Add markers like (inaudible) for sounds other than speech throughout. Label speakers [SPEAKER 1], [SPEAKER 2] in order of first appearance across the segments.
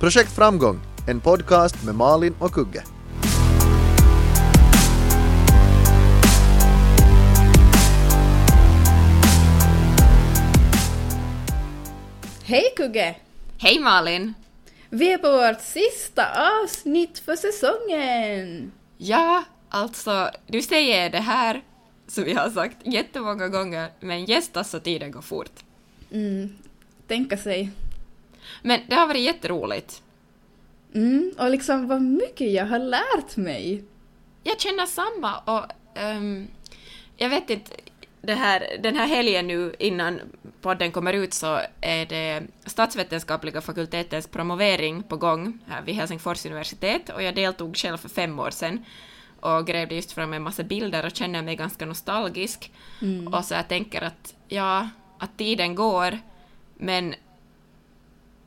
[SPEAKER 1] Projekt Framgång, en podcast med Malin och Kugge.
[SPEAKER 2] Hej Kugge!
[SPEAKER 3] Hej Malin!
[SPEAKER 2] Vi är på vårt sista avsnitt för säsongen!
[SPEAKER 3] Ja, alltså, du säger det här som vi har sagt jättemånga gånger, men gästa så tiden går fort.
[SPEAKER 2] Mm, tänka sig.
[SPEAKER 3] Men det har varit jätteroligt.
[SPEAKER 2] Mm, och liksom vad mycket jag har lärt mig.
[SPEAKER 3] Jag känner samma och ehm, jag vet inte, det här, den här helgen nu innan podden kommer ut så är det statsvetenskapliga fakultetens promovering på gång här vid Helsingfors universitet och jag deltog själv för fem år sedan och grävde just fram en massa bilder och känner mig ganska nostalgisk. Och så jag tänker att ja, att tiden går men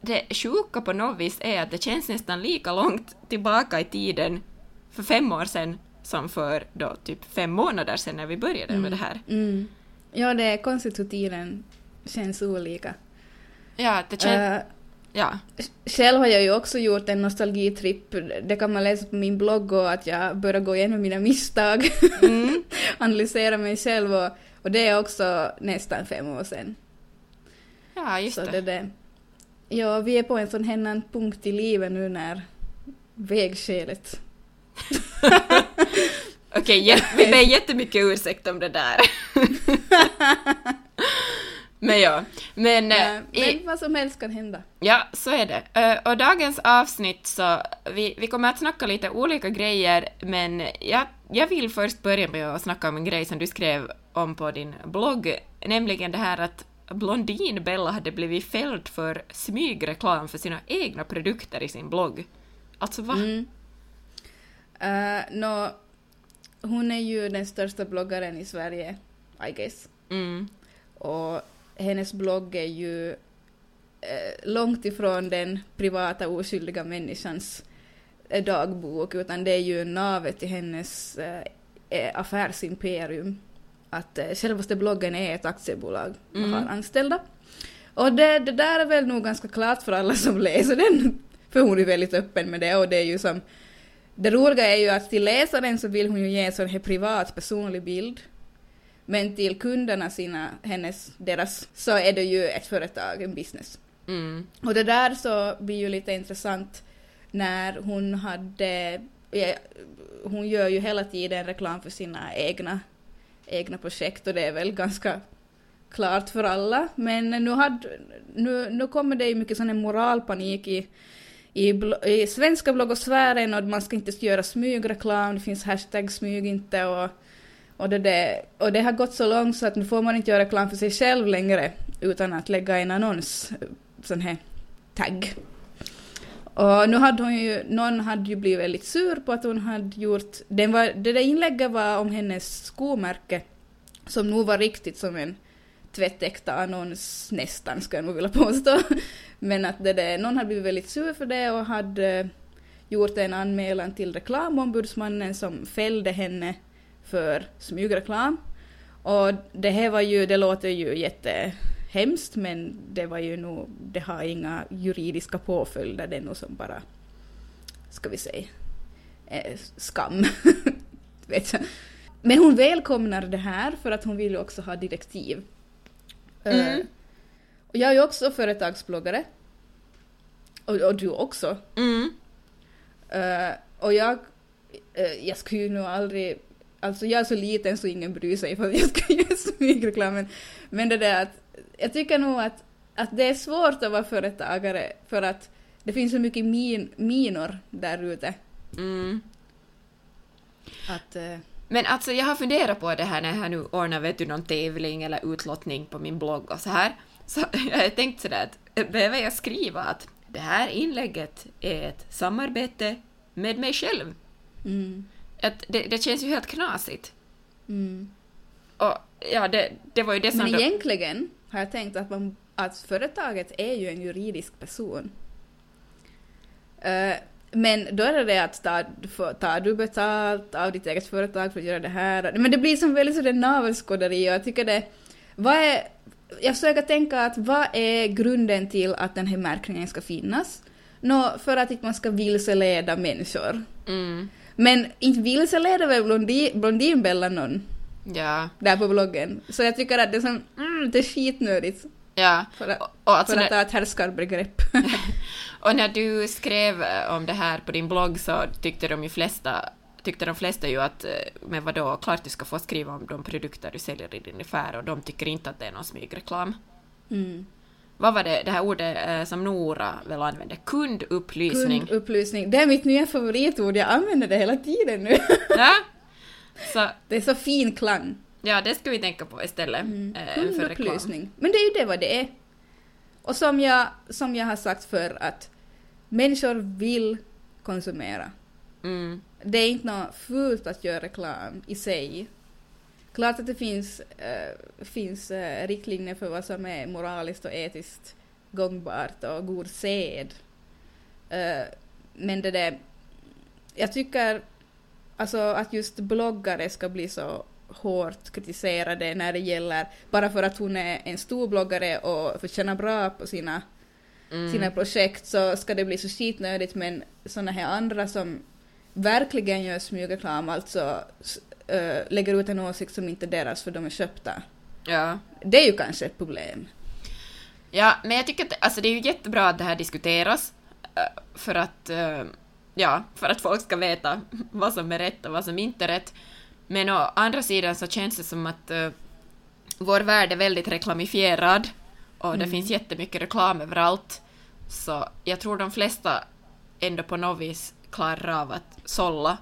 [SPEAKER 3] det sjuka på något vis är att det känns nästan lika långt tillbaka i tiden för fem år sedan som för då typ fem månader sedan när vi började med det här.
[SPEAKER 2] Mm. Ja, det är konstigt hur tiden känns olika.
[SPEAKER 3] Ja, det känns...
[SPEAKER 2] Eh,
[SPEAKER 3] ja.
[SPEAKER 2] Själv har jag ju också gjort en nostalgitripp. Det kan man läsa på min blogg och att jag börjar gå igenom mina misstag.
[SPEAKER 3] Mm. (laughs)
[SPEAKER 2] Analysera mig själv och, och det är också nästan fem år sedan.
[SPEAKER 3] ja, just
[SPEAKER 2] Så
[SPEAKER 3] det.
[SPEAKER 2] det. Ja, vi är på en sån här punkt i livet nu när vägskälet. (laughs)
[SPEAKER 3] Okej, jä- vi ber jättemycket ursäkt om det där. (laughs) men ja, men... eh,
[SPEAKER 2] Eh,
[SPEAKER 3] i,
[SPEAKER 2] men vad som helst kan hända.
[SPEAKER 3] Ja, så är det. Eh, och dagens avsnitt så, vi, vi kommer att snacka lite olika grejer, men jag, jag vill först börja med att snacka om en grej som du skrev om på din blogg, nämligen det här att Blondin-Bella hade blivit fälld för smygreklam för sina egna produkter i sin blogg. Alltså va?
[SPEAKER 2] Mm. Uh, nå, hon är ju den största bloggaren i Sverige, I guess.
[SPEAKER 3] Mm.
[SPEAKER 2] Och hennes blogg är ju eh, långt ifrån den privata oskyldiga människans eh, dagbok, utan det är ju navet i hennes eh, eh, affärsimperium. Att eh, självaste bloggen är ett aktiebolag och
[SPEAKER 3] Mm.
[SPEAKER 2] har anställda. Och det, det där är väl nog ganska klart för alla som läser den, (laughs) för hon är väldigt öppen med det och det är ju som det roliga är ju att till läsaren så vill hon ju ge en sån här privat personlig bild. Men till kunderna sina, hennes, deras, så är det ju ett företag, en business.
[SPEAKER 3] Mm.
[SPEAKER 2] Och det där så blir ju lite intressant när hon hade, ja, hon gör ju hela tiden reklam för sina egna, egna projekt och det är väl ganska klart för alla. Men nu, hade, nu, nu kommer det ju mycket sån här moralpanik i, i, blo- i svenska bloggosfären och man ska inte göra smygreklam, det finns hashtag smyg inte och, och, det det, och det har gått så långt så att nu får man inte göra reklam för sig själv längre utan att lägga en annons, sån här tagg. Och nu hade hon ju, någon hade ju blivit väldigt sur på att hon hade gjort, den var, det där inlägget var om hennes skomärke som nog var riktigt som en tvättäkta annons nästan, skulle jag nog vilja påstå. (laughs) Men att det där, någon hade blivit väldigt sur för det och hade eh, gjort en anmälan till reklamombudsmannen som fällde henne för smygreklam. Och det här var ju, det låter ju jätte jättehemskt men det var ju nog, det har inga juridiska påföljder, det är nog som bara, ska vi säga, eh, skam. (laughs) Vet jag. Men hon välkomnar det här för att hon vill ju också ha direktiv.
[SPEAKER 3] Mm.
[SPEAKER 2] Eh, och jag är ju också företagsbloggare. Och, och du också.
[SPEAKER 3] Mm.
[SPEAKER 2] Eh, och jag, eh, jag skulle ju nog aldrig, alltså jag är så liten så ingen bryr sig för jag ska (laughs) göra smygreklam. Men, men det där att, jag tycker nog att, att det är svårt att vara företagare för att det finns så mycket min, minor där ute.
[SPEAKER 3] Mm.
[SPEAKER 2] Att, eh,
[SPEAKER 3] Men alltså jag har funderat på det här när jag nu ordnar vet du, någon tävling eller utlottning på min blogg och så här. Så (laughs) jag har tänkt sådär att eh, behöver jag skriva att det här inlägget är ett samarbete med mig själv.
[SPEAKER 2] mm,
[SPEAKER 3] Att det, det känns ju helt knasigt.
[SPEAKER 2] mm.
[SPEAKER 3] Och ja, det, det var ju det som...
[SPEAKER 2] Men egentligen har jag tänkt att, man, att företaget är ju en juridisk person. Eh, men då är det det att tar, tar du betalt av ditt eget företag för att göra det här? Men det blir som väldigt sådär navelskåderi och jag tycker det... Vad är, jag försöker tänka att vad är grunden till att den här märkningen ska finnas? Nå, för att inte man ska vilseleda människor.
[SPEAKER 3] Mm.
[SPEAKER 2] Men inte vilseleder väl Blondi, Blondinbella någon
[SPEAKER 3] Ja.
[SPEAKER 2] där på bloggen. Så jag tycker att det är, som, mm, det är skitnödigt
[SPEAKER 3] Ja.
[SPEAKER 2] för att,
[SPEAKER 3] Och, och, alltså
[SPEAKER 2] för att
[SPEAKER 3] när,
[SPEAKER 2] ta ett härskarbegrepp. (laughs)
[SPEAKER 3] och när du skrev eh, om det här på din blogg så tyckte de ju flesta tyckte de flesta ju att, eh, men vadå, klart du ska få skriva om de produkter du säljer i din affär och de tycker inte att det är någon smygreklam.
[SPEAKER 2] Mm.
[SPEAKER 3] Vad var det, det här ordet eh, som Nora väl använde? Kundupplysning.
[SPEAKER 2] Kundupplysning. Det är mitt nya favoritord, jag använder det hela tiden nu.
[SPEAKER 3] Ja. (laughs) Så,
[SPEAKER 2] Det är så fin klang.
[SPEAKER 3] ja, det ska vi tänka på istället.
[SPEAKER 2] Mm.
[SPEAKER 3] eh, för reklam.
[SPEAKER 2] Men det är ju det vad det är. Och som jag, som jag har sagt för att människor vill konsumera.
[SPEAKER 3] Mm.
[SPEAKER 2] Det är inte något fult att göra reklam i sig. Klart att det finns, eh, finns eh, riktlinjer för vad som är moraliskt och etiskt gångbart och god sed. Eh, men det där, jag tycker alltså att just bloggare ska bli så hårt kritiserade när det gäller, bara för att hon är en stor bloggare och förtjänar bra på sina,
[SPEAKER 3] Mm.
[SPEAKER 2] sina projekt så ska det bli så skitnödigt men såna här andra som verkligen gör smygreklam, alltså äh, lägger ut en åsikt som inte är deras för de är köpta.
[SPEAKER 3] Ja.
[SPEAKER 2] Det är ju kanske ett problem.
[SPEAKER 3] Ja, men jag tycker att alltså, det är ju jättebra att det här diskuteras eh, för att, eh, ja, för att folk ska veta vad som är rätt och vad som inte är rätt. Men å andra sidan så känns det som att eh, vår värld är väldigt reklamifierad och det finns jättemycket reklam överallt. Så jag tror de flesta ändå på något vis klarar av att sålla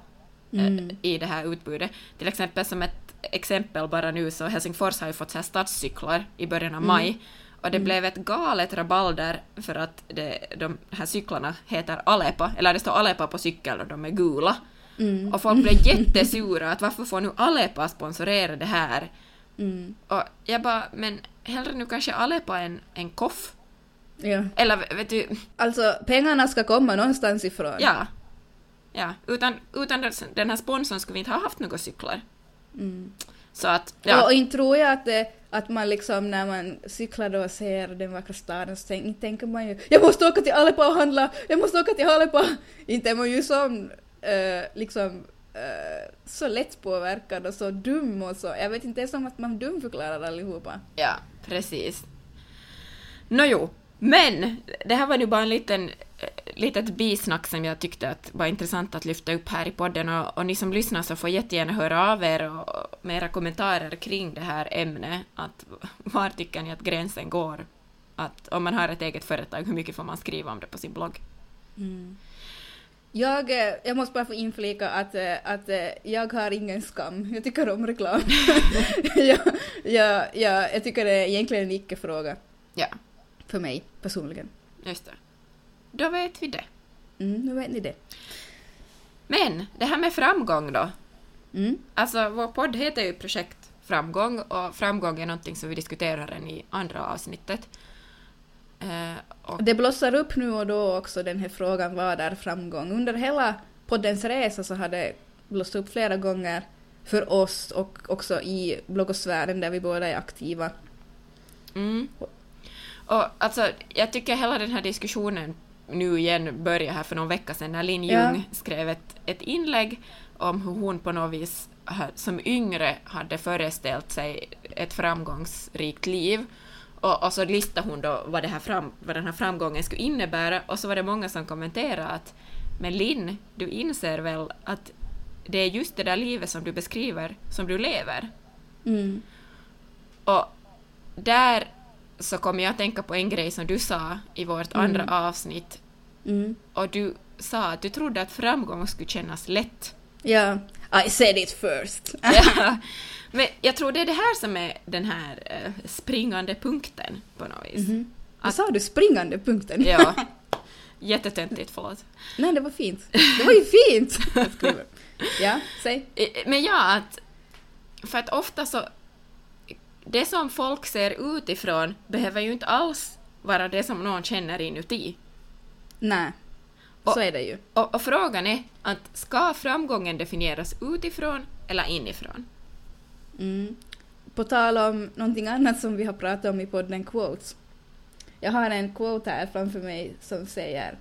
[SPEAKER 3] eh,
[SPEAKER 2] Mm.
[SPEAKER 3] i det här utbudet. Till exempel som ett exempel bara nu så Helsingfors har ju fått så här stadscyklar i början av maj och det blev ett galet rabalder för att det, de här cyklarna heter Alepa, eller det står Alepa på cykeln och de är gula.
[SPEAKER 2] Mm.
[SPEAKER 3] Och folk blev (laughs) jättesura att varför får nu Alepa sponsorera det här?
[SPEAKER 2] Mm.
[SPEAKER 3] Och jag bara, men hellre nu kanske Alepa än en koff.
[SPEAKER 2] Ja.
[SPEAKER 3] Eller vet du,
[SPEAKER 2] Alltså, pengarna ska komma någonstans ifrån.
[SPEAKER 3] ja. Ja, utan, utan den här sponsorn skulle vi inte ha haft några cyklar.
[SPEAKER 2] Mm.
[SPEAKER 3] Så att,
[SPEAKER 2] Och,
[SPEAKER 3] ja.
[SPEAKER 2] och inte tror jag att, det, att man liksom när man cyklar då och ser den vackra staden så tänk, tänker man ju jag måste åka till Aleppo och handla, jag måste åka till Aleppo”. (laughs) Inte är man ju som äh, liksom äh, så lättpåverkad och så dum och så. Jag vet inte, det är som att man dumförklarar allihopa.
[SPEAKER 3] Ja, precis. Nåjo, men det här var nu bara en liten eh, litet bisnack som jag tyckte att var intressant att lyfta upp här i podden och, och ni som lyssnar så får jättegärna höra av er och, med era kommentarer kring det här ämnet. Att, (laughs) var tycker ni att gränsen går? Att om man har ett eget företag, hur mycket får man skriva om det på sin blogg?
[SPEAKER 2] Jag, eh, jag måste bara få inflika att, eh, att jag har ingen skam. Jag tycker om reklam. jag, jag, jag, jag tycker det är egentligen en icke-fråga
[SPEAKER 3] Ja,
[SPEAKER 2] för mig personligen.
[SPEAKER 3] just det. Då vet vi det.
[SPEAKER 2] Mm, nu vet ni det.
[SPEAKER 3] Men det här med framgång då?
[SPEAKER 2] Mm.
[SPEAKER 3] Alltså, vår podd heter ju Projekt Framgång och framgång är någonting som vi diskuterar den i andra avsnittet. Eh,
[SPEAKER 2] Det blossar upp nu och då också den här frågan vad är framgång? Under hela poddens resa så har det blossat upp flera gånger för oss och också i bloggosfären där vi båda är aktiva.
[SPEAKER 3] mm. Och alltså, jag tycker hela den här diskussionen nu igen började här för någon vecka sedan när Lin
[SPEAKER 2] Ja.
[SPEAKER 3] Jung skrev ett, ett inlägg om hur hon på något vis som yngre hade föreställt sig ett framgångsrikt liv. Och, och så listade hon då vad, det här fram, vad den här framgången skulle innebära och så var det många som kommenterade att men Linn, du inser väl att det är just det där livet som du beskriver som du lever?
[SPEAKER 2] Mm.
[SPEAKER 3] Och där så kommer jag att tänka på en grej som du sa i vårt andra avsnitt
[SPEAKER 2] Mm.
[SPEAKER 3] och du sa att du trodde att framgång skulle kännas lätt.
[SPEAKER 2] Ja, I said it first. (laughs)
[SPEAKER 3] Ja. Men jag tror det är det här som är den här eh, springande punkten på något vis.
[SPEAKER 2] Mhm. Vad sa du? Springande punkten?
[SPEAKER 3] Ja. (laughs) Jättetöntigt, förlåt.
[SPEAKER 2] Nej, det var fint. Det var ju fint! (laughs) Ja, säg.
[SPEAKER 3] Eh, Men ja, att... För att ofta så... Det som folk ser utifrån behöver ju inte alls vara det som någon känner inuti.
[SPEAKER 2] Nej,
[SPEAKER 3] Och-
[SPEAKER 2] så är det ju.
[SPEAKER 3] Och, och frågan är att ska framgången definieras utifrån eller inifrån?
[SPEAKER 2] Mm. På tal om någonting annat som vi har pratat om i podden Quotes. Jag har en quote här framför mig som säger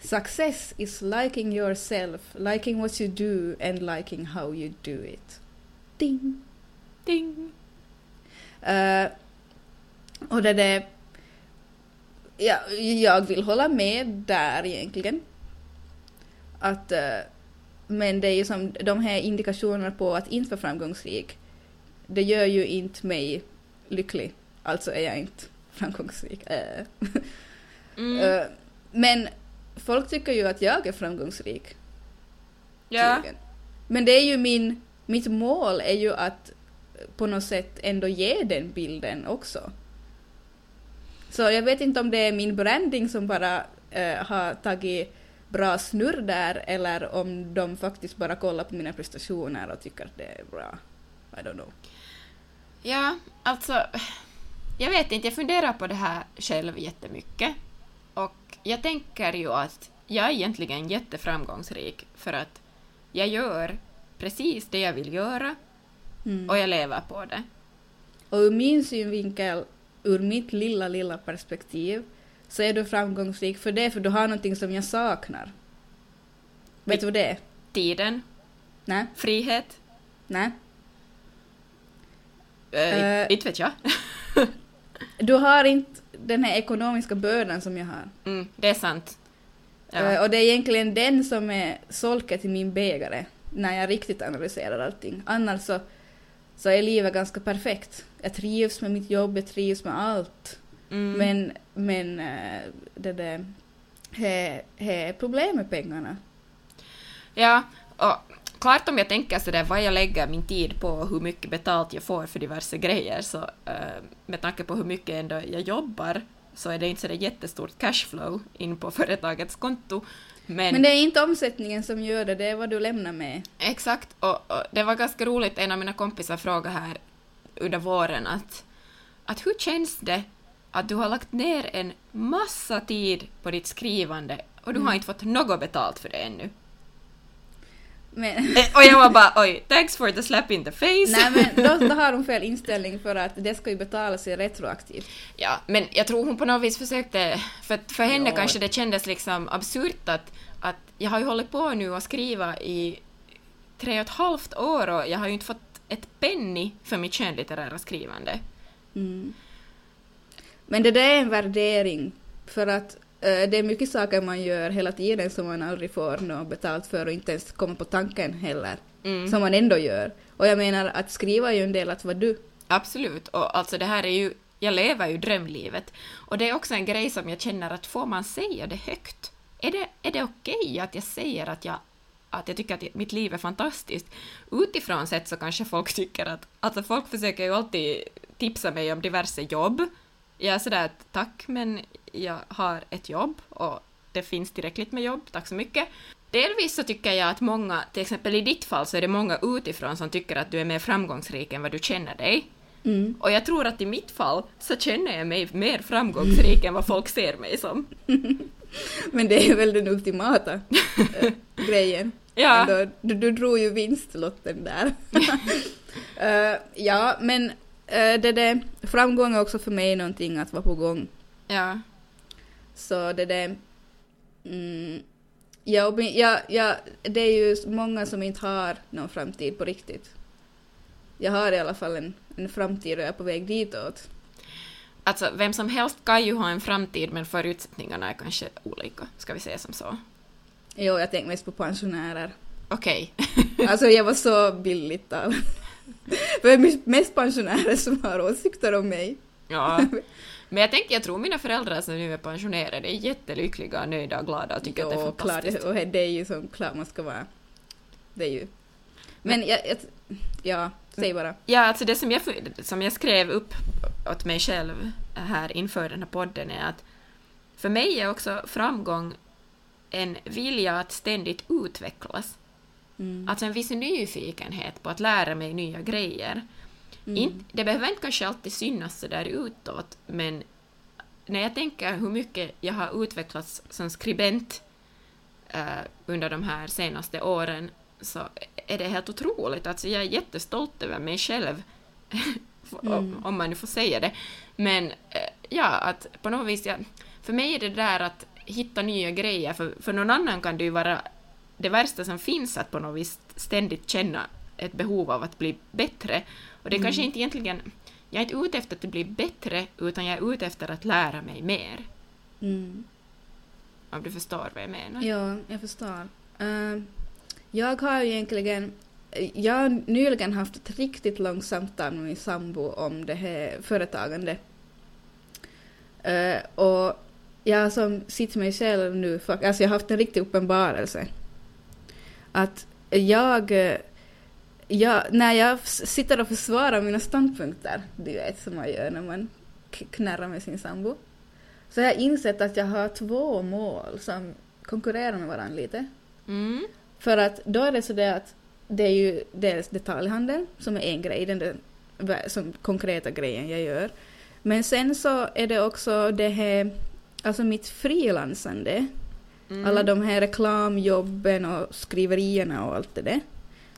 [SPEAKER 2] Success is liking yourself, liking what you do and liking how you do it. Ding!
[SPEAKER 3] Ding!
[SPEAKER 2] Eh, och det där... Ja, jag vill hålla med där egentligen. Att... eh, men det är ju som de här indikationerna på att inte vara framgångsrik. Det gör ju inte mig lycklig. Alltså är jag inte framgångsrik. Eh. (laughs)
[SPEAKER 3] Mm.
[SPEAKER 2] Men folk tycker ju att jag är framgångsrik.
[SPEAKER 3] ja.
[SPEAKER 2] Men det är ju min, mitt mål är ju att på något sätt ändå ge den bilden också. Så jag vet inte om det är min branding som bara eh, har tagit bra snurr där eller om de faktiskt bara kollar på mina prestationer och tycker att det är bra. I don't know.
[SPEAKER 3] Ja, alltså... Jag vet inte, jag funderar på det här själv jättemycket. Och jag tänker ju att jag är egentligen jätteframgångsrik för att jag gör precis det jag vill göra
[SPEAKER 2] Mm.
[SPEAKER 3] och jag lever på det.
[SPEAKER 2] Och ur min synvinkel, ur mitt lilla, lilla perspektiv, så är du framgångsrik för det, för du har någonting som jag saknar. Vet du vad det är?
[SPEAKER 3] Tiden,
[SPEAKER 2] Nej?
[SPEAKER 3] frihet,
[SPEAKER 2] Nej?
[SPEAKER 3] eh,
[SPEAKER 2] Eh.
[SPEAKER 3] inte vet jag. (laughs)
[SPEAKER 2] Du har inte den här ekonomiska bördan som jag har.
[SPEAKER 3] Mm, det är sant. Ja.
[SPEAKER 2] Och det är egentligen den som är solket i min bägare, när jag riktigt analyserar allting. Annars så, så är livet ganska perfekt. Jag trivs med mitt jobb, jag trivs med allt.
[SPEAKER 3] Mm.
[SPEAKER 2] Men, men eh, det där, är problem med pengarna.
[SPEAKER 3] Ja, och klart om jag tänker sådär vad jag lägger min tid på och hur mycket betalt jag får för diverse grejer så eh, med tanke på hur mycket ändå jag jobbar så är det inte sådär jättestort cashflow in på företagets konto. Men,
[SPEAKER 2] Men det är inte omsättningen som gör det, det är vad du lämnar med.
[SPEAKER 3] exakt, och, och det var ganska roligt, en av mina kompisar frågade här under våren att, att hur känns det att du har lagt ner en massa tid på ditt skrivande och du har inte fått något betalt för det ännu.
[SPEAKER 2] Men,
[SPEAKER 3] Eh, Och jag var bara oj, thanks for the slap in the face.
[SPEAKER 2] nej men då, då har de fel inställning för att det ska ju betala sig retroaktivt.
[SPEAKER 3] Ja, men jag tror hon på något vis försökte, för, för henne
[SPEAKER 2] Ja.
[SPEAKER 3] kanske det kändes liksom absurt att, att jag har ju hållit på nu och skriva i tre och ett halvt år och jag har ju inte fått ett penny för mitt skönlitterära skrivande.
[SPEAKER 2] Mm. Men det där är en värdering, för att det är mycket saker man gör hela tiden som man aldrig får något betalt för och inte ens kommer på tanken heller,
[SPEAKER 3] Mm.
[SPEAKER 2] som man ändå gör. Och jag menar att skriva är ju en del att vara du.
[SPEAKER 3] Absolut, och alltså det här är ju, jag lever ju drömlivet. Och det är också en grej som jag känner att får man säga det högt? Är det, är det okej att jag säger att jag, att jag tycker att mitt liv är fantastiskt? Utifrån sett så kanske folk tycker att, alltså folk försöker ju alltid tipsa mig om diverse jobb. Jag är sådär att tack men jag har ett jobb och det finns tillräckligt med jobb, tack så mycket. Delvis så tycker jag att många, till exempel i ditt fall så är det många utifrån som tycker att du är mer framgångsrik än vad du känner dig.
[SPEAKER 2] Mm.
[SPEAKER 3] Och jag tror att i mitt fall så känner jag mig mer framgångsrik än vad folk ser mig som. (laughs)
[SPEAKER 2] Men det är väl den ultimata eh, grejen. (laughs)
[SPEAKER 3] Ja,
[SPEAKER 2] Ändå, du, du drog ju vinstlotten där. (laughs) Eh, ja, men uh, det där, framgång är också för mig någonting att vara på gång.
[SPEAKER 3] ja,
[SPEAKER 2] Så det där... Mm, ja, ja, ja, det är ju många som inte har någon framtid på riktigt. Jag har i alla fall en, en framtid och jag är på väg ditåt.
[SPEAKER 3] alltså vem som helst kan ju ha en framtid men förutsättningarna är kanske olika, ska vi säga som så.
[SPEAKER 2] Jo, jag tänker mest på pensionärer.
[SPEAKER 3] Okej.
[SPEAKER 2] Alltså jag var så billigt talat. Det är mest pensionärer som har åsikter om mig.
[SPEAKER 3] ja. Men jag tänker, jag tror mina föräldrar som nu är pensionerade är jättelyckliga, nöjda och glada och tycker att det är
[SPEAKER 2] Jo, klart,
[SPEAKER 3] fantastiskt.
[SPEAKER 2] och det är ju som klart man ska vara. Det är ju... Men jag, jag ja, säg bara.
[SPEAKER 3] Ja, alltså det som jag, som jag skrev upp åt mig själv här inför den här podden är att för mig är också framgång en vilja att ständigt utvecklas.
[SPEAKER 2] Mm.
[SPEAKER 3] Alltså en viss nyfikenhet på att lära mig nya grejer.
[SPEAKER 2] Mm.
[SPEAKER 3] Inte, det behöver inte kanske alltid synas så där utåt, men när jag tänker hur mycket jag har utvecklats som skribent eh, under de här senaste åren så är det helt otroligt. Alltså jag är jättestolt över mig själv, (laughs)
[SPEAKER 2] Mm.
[SPEAKER 3] om, om man nu får säga det. Men eh, ja, att på något vis, jag, för mig är det där att hitta nya grejer, för, för någon annan kan det ju vara det värsta som finns att på något vis ständigt känna ett behov av att bli bättre. Och det är kanske inte egentligen, jag är inte ute efter att bli bättre, utan jag är ute efter att lära mig mer.
[SPEAKER 2] Mm.
[SPEAKER 3] Om du förstår vad jag menar.
[SPEAKER 2] Ja, jag förstår. Eh, jag har ju egentligen jag har nyligen haft ett riktigt långt samtal med min sambo om det här företagande. Eh, och jag som sitter mig själv nu, alltså jag har haft en riktig uppenbarelse. Att jag, jag, när jag sitter och försvarar mina ståndpunkter, du vet som man gör när man knarrar med sin sambo, så har jag insett att jag har två mål som konkurrerar med varandra lite.
[SPEAKER 3] Mm.
[SPEAKER 2] För att då är det så det att det är ju dels detaljhandel som är en grej, den där som konkreta grejen jag gör. Men sen så är det också det här, alltså mitt frilansande,
[SPEAKER 3] Mm.
[SPEAKER 2] alla de här reklamjobben och skriverierna och allt det där.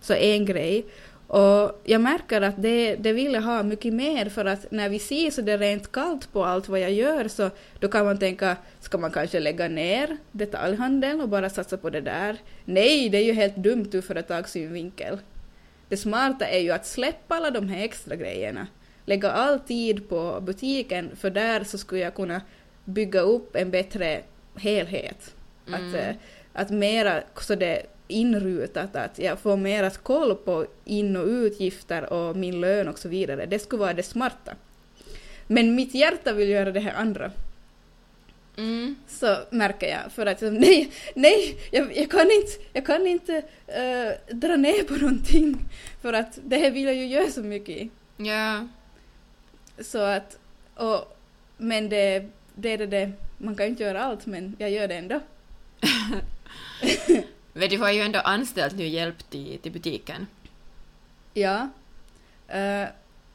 [SPEAKER 2] Så en grej. Och jag märker att det, det vill jag ha mycket mer för att när vi ser så det är rent kallt på allt vad jag gör så då kan man tänka, ska man kanske lägga ner detaljhandeln och bara satsa på det där? Nej, det är ju helt dumt ur företagssynvinkel. Det smarta är ju att släppa alla de här extra grejerna. Lägga all tid på butiken för där så skulle jag kunna bygga upp en bättre helhet. Att, eh, att mera så det inrutat, att jag får mera koll på in och utgifter och min lön och så vidare. Det skulle vara det smarta. Men mitt hjärta vill göra det här andra.
[SPEAKER 3] Mm.
[SPEAKER 2] Så märker jag, för att (laughs) nej, nej, jag, jag kan inte, jag kan inte eh, dra ner på någonting. För att det här vill jag ju göra så mycket i.
[SPEAKER 3] Ja.
[SPEAKER 2] Så att, och, men det, det är det, det, man kan ju inte göra allt men jag gör det ändå. (laughs)
[SPEAKER 3] Men du har ju ändå anställt nu hjälp till, till butiken.
[SPEAKER 2] Ja. Uh,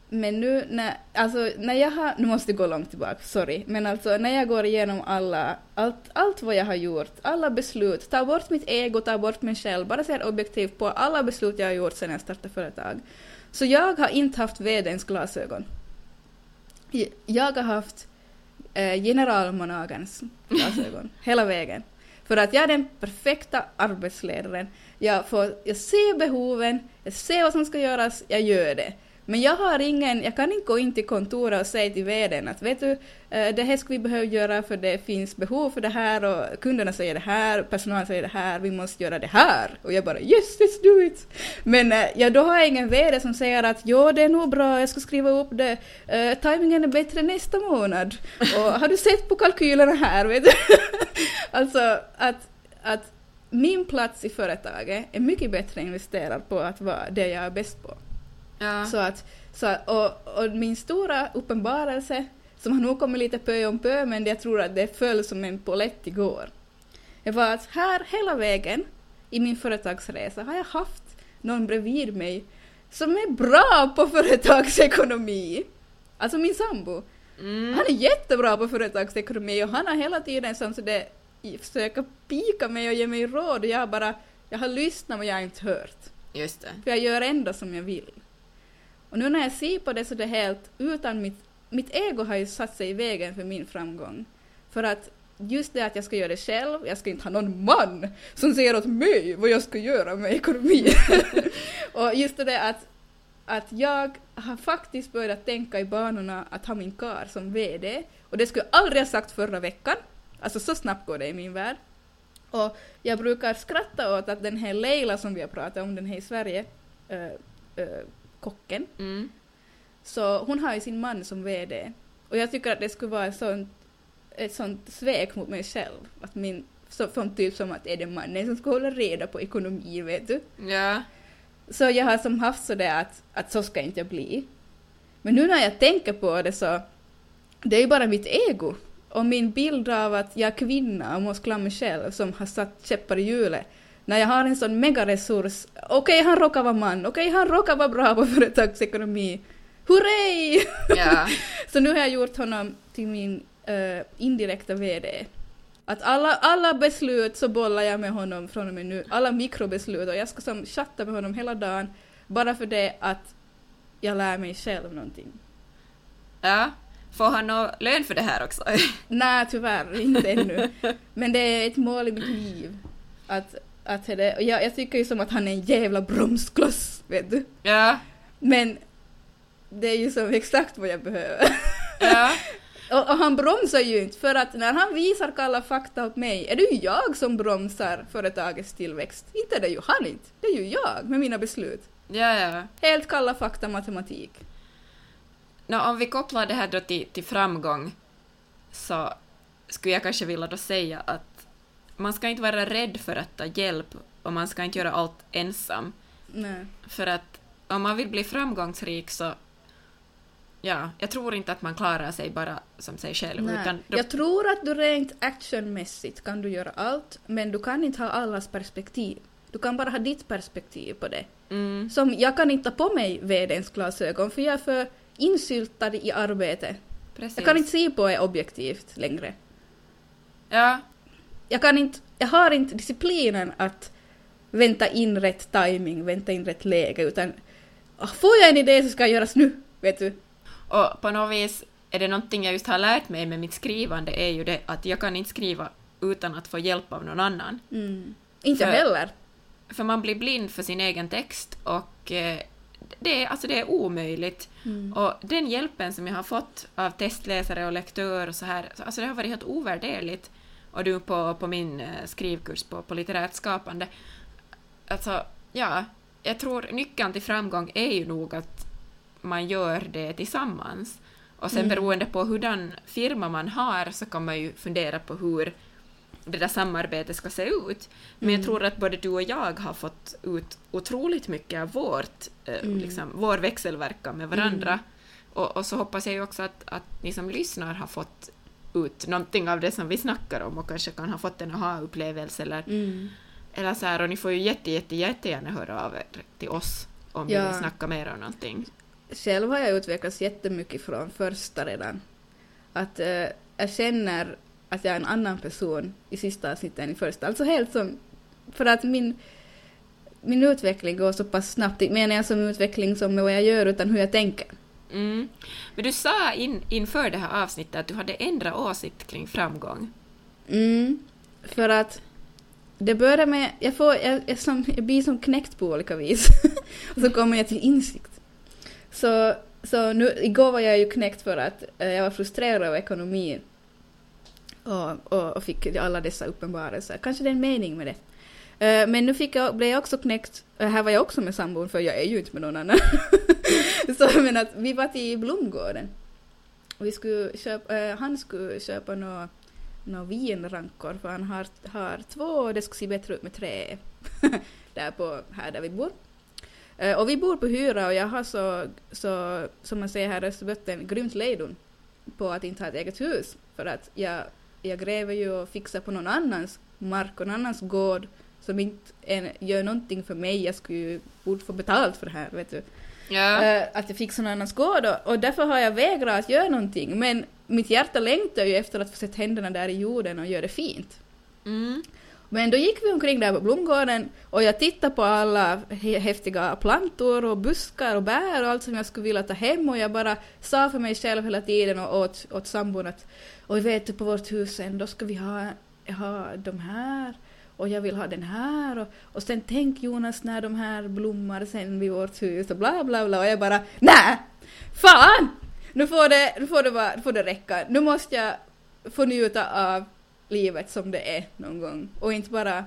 [SPEAKER 2] men nu när, alltså när jag har, nu måste jag gå långt tillbaka, sorry, men alltså när jag går igenom alla, allt, allt vad jag har gjort, alla beslut, ta bort mitt ego, ta bort mig själv, bara ser objektivt på alla beslut jag har gjort sedan jag startade företag. Så jag har inte haft vdns glasögon. Jag har haft eh, generalmonagens glasögon, hela vägen. För att jag är den perfekta arbetsledaren. Jag, får, jag ser behoven, jag ser vad som ska göras, jag gör det. Men jag har ingen, jag kan inte gå in till kontoret och säga till vdn att vet du, eh, det här ska vi behöva göra för det finns behov för det här och kunderna säger det här, personalen säger det här, vi måste göra det här. Och jag bara yes, let's do it! Men eh, ja, då har jag ingen vd som säger att jo, det är nog bra, jag ska skriva upp det, eh, uh, timingen är bättre nästa månad. Och har du sett på kalkylerna här, vet du? (laughs) alltså att, att min plats i företaget är mycket bättre investerad på att vara det jag är bäst på.
[SPEAKER 3] Ja.
[SPEAKER 2] Så att, så att, och, och min stora uppenbarelse, som har nog kommit lite pö om pö, men jag tror att det föll som en polett igår. Det var att här hela vägen i min företagsresa har jag haft någon bredvid mig som är bra på företagsekonomi. Alltså min sambo.
[SPEAKER 3] Mm.
[SPEAKER 2] Han är jättebra på företagsekonomi och han har hela tiden som så det försöker pika mig och ge mig råd och jag bara, jag har lyssnat men jag har inte hört.
[SPEAKER 3] Just det.
[SPEAKER 2] För jag gör ändå som jag vill. Och nu när jag ser på det så är det helt utan mitt, mitt ego har ju satt sig i vägen för min framgång. För att just det att jag ska göra det själv, jag ska inte ha någon man som säger åt mig vad jag ska göra med ekonomi. (laughs) och just det att, att jag har faktiskt börjat tänka i banorna att ha min kar som VD. Och det skulle jag aldrig ha sagt förra veckan. Alltså så snabbt går det i min värld. Och jag brukar skratta åt att den här Leila som vi har pratat om, den här i Sverige, äh, äh, kocken,
[SPEAKER 3] Mm.
[SPEAKER 2] så hon har ju sin man som VD. Och jag tycker att det skulle vara sånt, ett sånt svek mot mig själv. Att min, så, som typ som att är det mannen som ska hålla reda på ekonomi, vet du.
[SPEAKER 3] Ja.
[SPEAKER 2] Så jag har som haft sådär att, att så ska inte jag bli. Men nu när jag tänker på det så, det är ju bara mitt ego. Och min bild av att jag är kvinna och måste klara mig själv som har satt käppar i hjulet. När jag har en sån megaresurs, okej han råkar vara man, okej han råkar vara bra på företagsekonomi. Hurray!
[SPEAKER 3] Ja. (laughs)
[SPEAKER 2] Så nu har jag gjort honom till min eh, indirekta VD. Att alla, alla beslut så bollar jag med honom från och med nu, alla mikrobeslut och jag ska som chatta med honom hela dagen bara för det att jag lär mig själv någonting.
[SPEAKER 3] Ja, Får han någon lön för det här också? (laughs)
[SPEAKER 2] Nej, tyvärr, inte ännu. (laughs) Men det är ett mål i mitt liv. Att, att det, och jag, jag tycker ju som att han är en jävla bromskloss, vet du.
[SPEAKER 3] ja,
[SPEAKER 2] Men det är ju som exakt vad jag behöver.
[SPEAKER 3] ja. (laughs)
[SPEAKER 2] Och, och han bromsar ju inte, för att när han visar kalla fakta åt mig är det ju jag som bromsar företagets tillväxt. Inte är det ju han inte, det är ju jag med mina beslut.
[SPEAKER 3] Ja, ja.
[SPEAKER 2] Helt kalla fakta matematik.
[SPEAKER 3] Nå, om vi kopplar det här då till, till framgång så skulle jag kanske vilja då säga att man ska inte vara rädd för att ta hjälp och man ska inte göra allt ensam.
[SPEAKER 2] Nej.
[SPEAKER 3] För att om man vill bli framgångsrik så ja, jag tror inte att man klarar sig bara som sig själv.
[SPEAKER 2] Nej.
[SPEAKER 3] Utan då,
[SPEAKER 2] Jag tror att du rent actionmässigt kan du göra allt, men du kan inte ha allas perspektiv. Du kan bara ha ditt perspektiv på det.
[SPEAKER 3] mm,
[SPEAKER 2] Som jag kan inte ta på mig vdns glasögon för jag är för insyltad i arbetet.
[SPEAKER 3] precis.
[SPEAKER 2] Jag kan inte se på det objektivt längre.
[SPEAKER 3] Ja,
[SPEAKER 2] Jag kan inte, jag har inte disciplinen att vänta in rätt timing, vänta in rätt läge, utan ah, får jag en idé så ska jag göras nu, vet du.
[SPEAKER 3] och på något vis är det någonting jag just har lärt mig med mitt skrivande är ju det att jag kan inte skriva utan att få hjälp av någon annan.
[SPEAKER 2] Mm. Inte
[SPEAKER 3] För-
[SPEAKER 2] heller.
[SPEAKER 3] För man blir blind för sin egen text och eh, det, är, alltså det är omöjligt.
[SPEAKER 2] Mm.
[SPEAKER 3] Och den hjälpen som jag har fått av testläsare och lektör och så här, så- alltså det har varit helt ovärderligt. Och du på, på min eh, skrivkurs på, på litterärt skapande. Alltså, ja, jag tror nyckeln till framgång är ju nog att man gör det tillsammans. Och sen
[SPEAKER 2] Mm.
[SPEAKER 3] beroende på hurdan firma man har så kan man ju fundera på hur det där samarbetet ska se ut. Men jag
[SPEAKER 2] Mm.
[SPEAKER 3] tror att både du och jag har fått ut otroligt mycket av vårt, eh,
[SPEAKER 2] Mm.
[SPEAKER 3] liksom, vår växelverkan med varandra. Och, och så hoppas jag ju också att, att ni som lyssnar har fått ut någonting av det som vi snackar om och kanske kan ha fått en aha-upplevelse eller,
[SPEAKER 2] Mm.
[SPEAKER 3] eller så här, och ni får ju jätte, jätte, jättegärna höra av er till oss om ni
[SPEAKER 2] Ja.
[SPEAKER 3] vill snacka mer om någonting.
[SPEAKER 2] Själv har jag utvecklats jättemycket från första redan. Att eh, jag känner att jag är en annan person i sista avsnittet än i första. Alltså helt som... För att min, min utveckling går så pass snabbt. Menar jag som utveckling som vad jag gör utan hur jag tänker.
[SPEAKER 3] Mm. Men du sa in, inför det här avsnittet att du hade ändrat åsikt kring framgång.
[SPEAKER 2] Mm. För att det börjar med... Jag, får, jag, jag, som, jag blir som knäckt på olika vis. (laughs) och så kommer jag till insikt. Så, så nu, igår var jag ju knäckt för att eh, jag var frustrerad över ekonomin. Och, och, och fick alla dessa uppenbarelser. Kanske det är en mening med det. Eh, men nu fick jag, blev jag också knäckt, eh, här var jag också med sambon för jag är ju inte med någon annan. (laughs) (laughs) så men att vi var till Blomgården. Och vi skulle köpa, eh, han skulle köpa några nå vinrankor för han har, har två och det skulle se bättre ut med tre (laughs) där på, här där vi bor. Eh, och vi bor på hyra och jag har så, så som man säger här i Österbotten, grymt lejdon på att inte ha ett eget hus. För att jag, jag gräver ju och fixar på någon annans mark och någon annans gård som inte en, gör någonting för mig. Jag skulle ju borde få betalt för det här, vet du.
[SPEAKER 3] Ja.
[SPEAKER 2] Eh, att jag någon annans gård och, och därför har jag vägrat att göra någonting. Men mitt hjärta längtar ju efter att få sätta händerna där i jorden och göra det fint.
[SPEAKER 3] Mm.
[SPEAKER 2] Men då gick vi omkring där på Blomgården och jag tittade på alla häftiga plantor och buskar och bär och allt som jag skulle vilja ta hem och jag bara sa för mig själv hela tiden och åt, åt sambon att och vet du på vårt hus sen då ska vi ha, ha de här och jag vill ha den här och, och sen tänk Jonas när de här blommar sen vid vårt hus och bla bla bla och jag bara nej fan nu får det, nu får det, vara, nu får det räcka nu måste jag få njuta av livet som det är någon gång och inte bara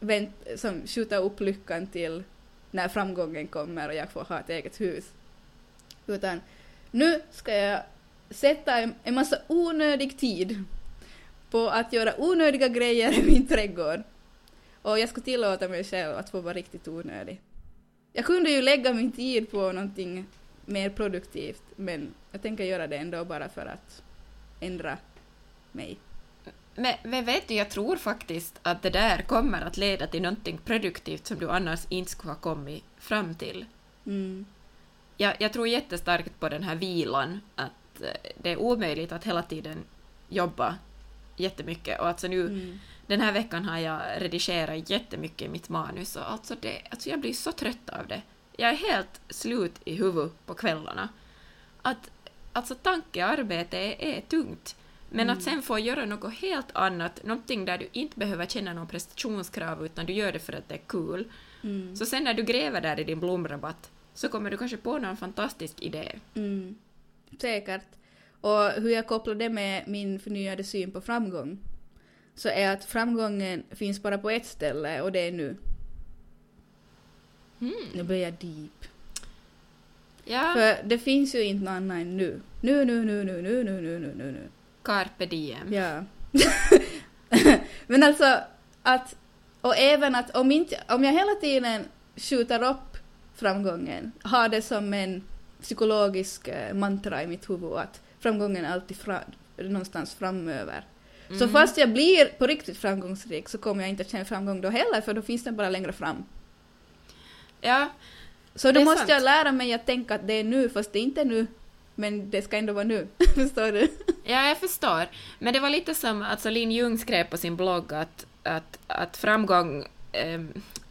[SPEAKER 2] vänt, som skjuta upp lyckan till när framgången kommer och jag får ha ett eget hus. Utan nu ska jag sätta en, en massa onödig tid på att göra onödiga grejer i min trädgård. Och jag ska tillåta mig själv att få vara riktigt onödig. Jag kunde ju lägga min tid på någonting mer produktivt men jag tänker göra det ändå bara för att ändra mig.
[SPEAKER 3] Men, men vet du, jag tror faktiskt att det där kommer att leda till någonting produktivt som du annars inte skulle ha kommit fram till.
[SPEAKER 2] Mm.
[SPEAKER 3] Jag, jag tror jättestarkt på den här vilan, att eh, det är omöjligt att hela tiden jobba jättemycket. Och alltså nu,
[SPEAKER 2] Mm.
[SPEAKER 3] Den här veckan har jag redigerat jättemycket i mitt manus och alltså, det, alltså jag blir så trött av det. Jag är helt slut i huvudet på kvällarna. Att, alltså tankearbete är, är tungt. Men
[SPEAKER 2] Mm.
[SPEAKER 3] att sen få göra något helt annat, någonting där du inte behöver känna någon prestationskrav utan du gör det för att det är kul.
[SPEAKER 2] Mm.
[SPEAKER 3] Så sen när du gräver där i din blomrabatt så kommer du kanske på någon fantastisk idé.
[SPEAKER 2] Mm. Säkert. Och hur jag kopplar det med min förnyade syn på framgång så är att framgången finns bara på ett ställe och det är nu. Nu blir jag deep.
[SPEAKER 3] Ja,
[SPEAKER 2] För det finns ju inte något annat än nu. Nu, nu, nu, nu, nu, nu, nu, nu, nu, nu.
[SPEAKER 3] carpe diem.
[SPEAKER 2] Ja. (laughs) Men alltså att, och även att om, inte, om jag hela tiden skjuter upp framgången, har det som en psykologisk eh, mantra i mitt huvud att framgången är alltid fra, någonstans framöver. Så
[SPEAKER 3] Mhm.
[SPEAKER 2] fast jag blir på riktigt framgångsrik så kommer jag inte känna framgång då heller för då finns den bara längre fram.
[SPEAKER 3] Ja,
[SPEAKER 2] Så då måste
[SPEAKER 3] sant.
[SPEAKER 2] jag lära mig att tänka att det är nu fast det inte är nu. Men det ska ändå vara nu. (laughs) Förstår du?
[SPEAKER 3] Ja, jag förstår. Men det var lite som alltså Lin Jung skrev på sin blogg att, att, att framgång, eh,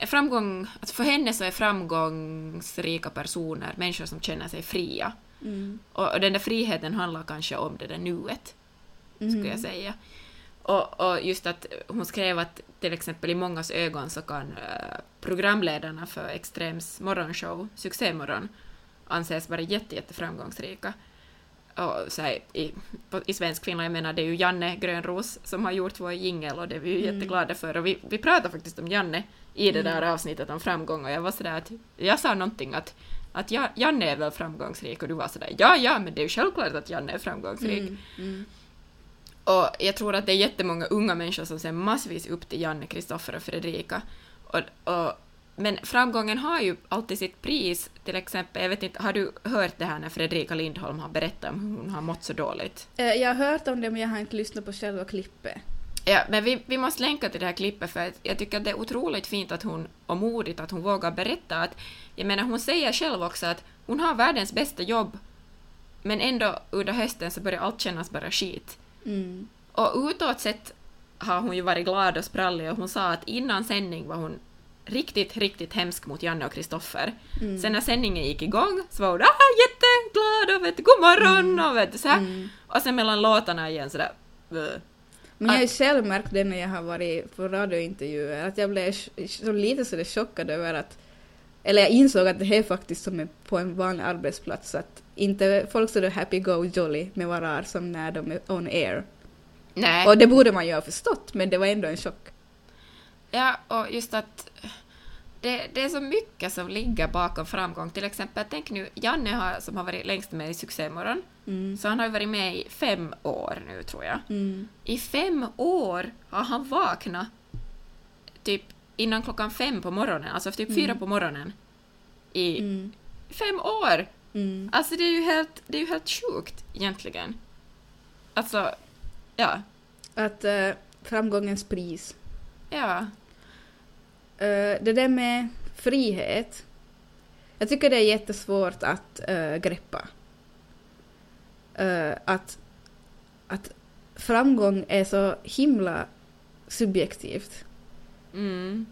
[SPEAKER 3] framgång, att för henne så är framgångsrika personer människor som känner sig fria.
[SPEAKER 2] Mm.
[SPEAKER 3] Och, och den där friheten handlar kanske om det där nuet, skulle
[SPEAKER 2] Mm.
[SPEAKER 3] jag säga. Och, och just att hon skrev att till exempel i mångas ögon så kan eh, programledarna för Extrems morgonshow, Succémorgon, anses vara jätte, jätteframgångsrika. Och så här, i, på, I svensk Finland, jag menar, det är ju Janne Grönros som har gjort vår jingel och det är vi ju
[SPEAKER 2] Mm.
[SPEAKER 3] jätteglada för. Och vi, vi pratade faktiskt om Janne i det
[SPEAKER 2] Mm.
[SPEAKER 3] där avsnittet om framgång och jag var sådär att jag sa någonting att att ja, Janne är väl framgångsrik och du var sådär ja, ja, men det är ju självklart att Janne är framgångsrik.
[SPEAKER 2] Mm. Mm.
[SPEAKER 3] Och jag tror att det är jättemånga unga människor som ser massvis upp till Janne, Kristoffer och Fredrika. Och, och, men framgången har ju alltid sitt pris. Till exempel, jag vet inte, har du hört det här när Fredrika Lindholm har berättat om hur hon har mått så dåligt?
[SPEAKER 2] Eh, Jag har hört om det men jag har inte lyssnat på själva klippet.
[SPEAKER 3] Ja, men vi, vi måste länka till det här klippet för jag tycker att det är otroligt fint att hon, och modigt att hon vågar berätta att, jag menar hon säger själv också att hon har världens bästa jobb, men ändå under hösten så börjar allt kännas bara skit.
[SPEAKER 2] Mm.
[SPEAKER 3] Och utåt sett har hon ju varit glad och sprallig och hon sa att innan sändning var hon riktigt, riktigt hemsk mot Janne och Kristoffer.
[SPEAKER 2] Mm.
[SPEAKER 3] Sen när sändningen gick igång så var hon ah, jätteglad och vet god morgon och vet så.
[SPEAKER 2] Mm.
[SPEAKER 3] Och sen mellan låtarna igen sådär "Bö."
[SPEAKER 2] Men jag har ju själv märkt det när jag har varit på radiointervjuer att jag blev så lite så det chockad över att eller jag insåg att det här är faktiskt som är på en vanlig arbetsplats att inte folk så är happy go jolly med varandra som när de är on air.
[SPEAKER 3] Nej.
[SPEAKER 2] Och det borde man ju ha förstått men det var ändå en chock.
[SPEAKER 3] Ja, och just att det, det är så mycket som ligger bakom framgång. Till exempel, tänk nu, Janne har, som har varit längst med i Succémorgon,
[SPEAKER 2] Mm.
[SPEAKER 3] så han har varit med i fem år nu tror jag.
[SPEAKER 2] Mm.
[SPEAKER 3] I fem år har han vaknat typ innan klockan fem på morgonen, alltså typ
[SPEAKER 2] Mm.
[SPEAKER 3] fyra på morgonen. I
[SPEAKER 2] Mm.
[SPEAKER 3] fem år!
[SPEAKER 2] Mm.
[SPEAKER 3] Alltså det är ju helt, det är ju helt sjukt egentligen. Alltså, ja,
[SPEAKER 2] Att eh, framgångens pris.
[SPEAKER 3] ja.
[SPEAKER 2] Eh, det där med frihet. Jag tycker det är jättesvårt att eh, greppa. Eh, att, att framgång är så himla subjektivt.
[SPEAKER 3] Mm.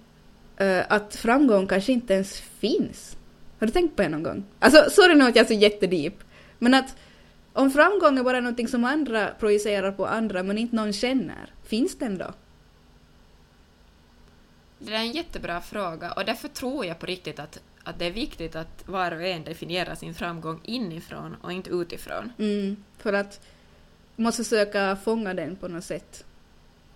[SPEAKER 2] Eh, att framgång kanske inte ens finns. Har du tänkt på det någon gång? Alltså, sorry nu att jag är så jättedeep. Men att om framgång är bara någonting som andra projicerar på andra men inte någon känner, finns den då?
[SPEAKER 3] Det är en jättebra fråga och därför tror jag på riktigt att, att det är viktigt att var och en definierar sin framgång inifrån och inte utifrån.
[SPEAKER 2] Mm, för att måste försöka fånga den på något sätt.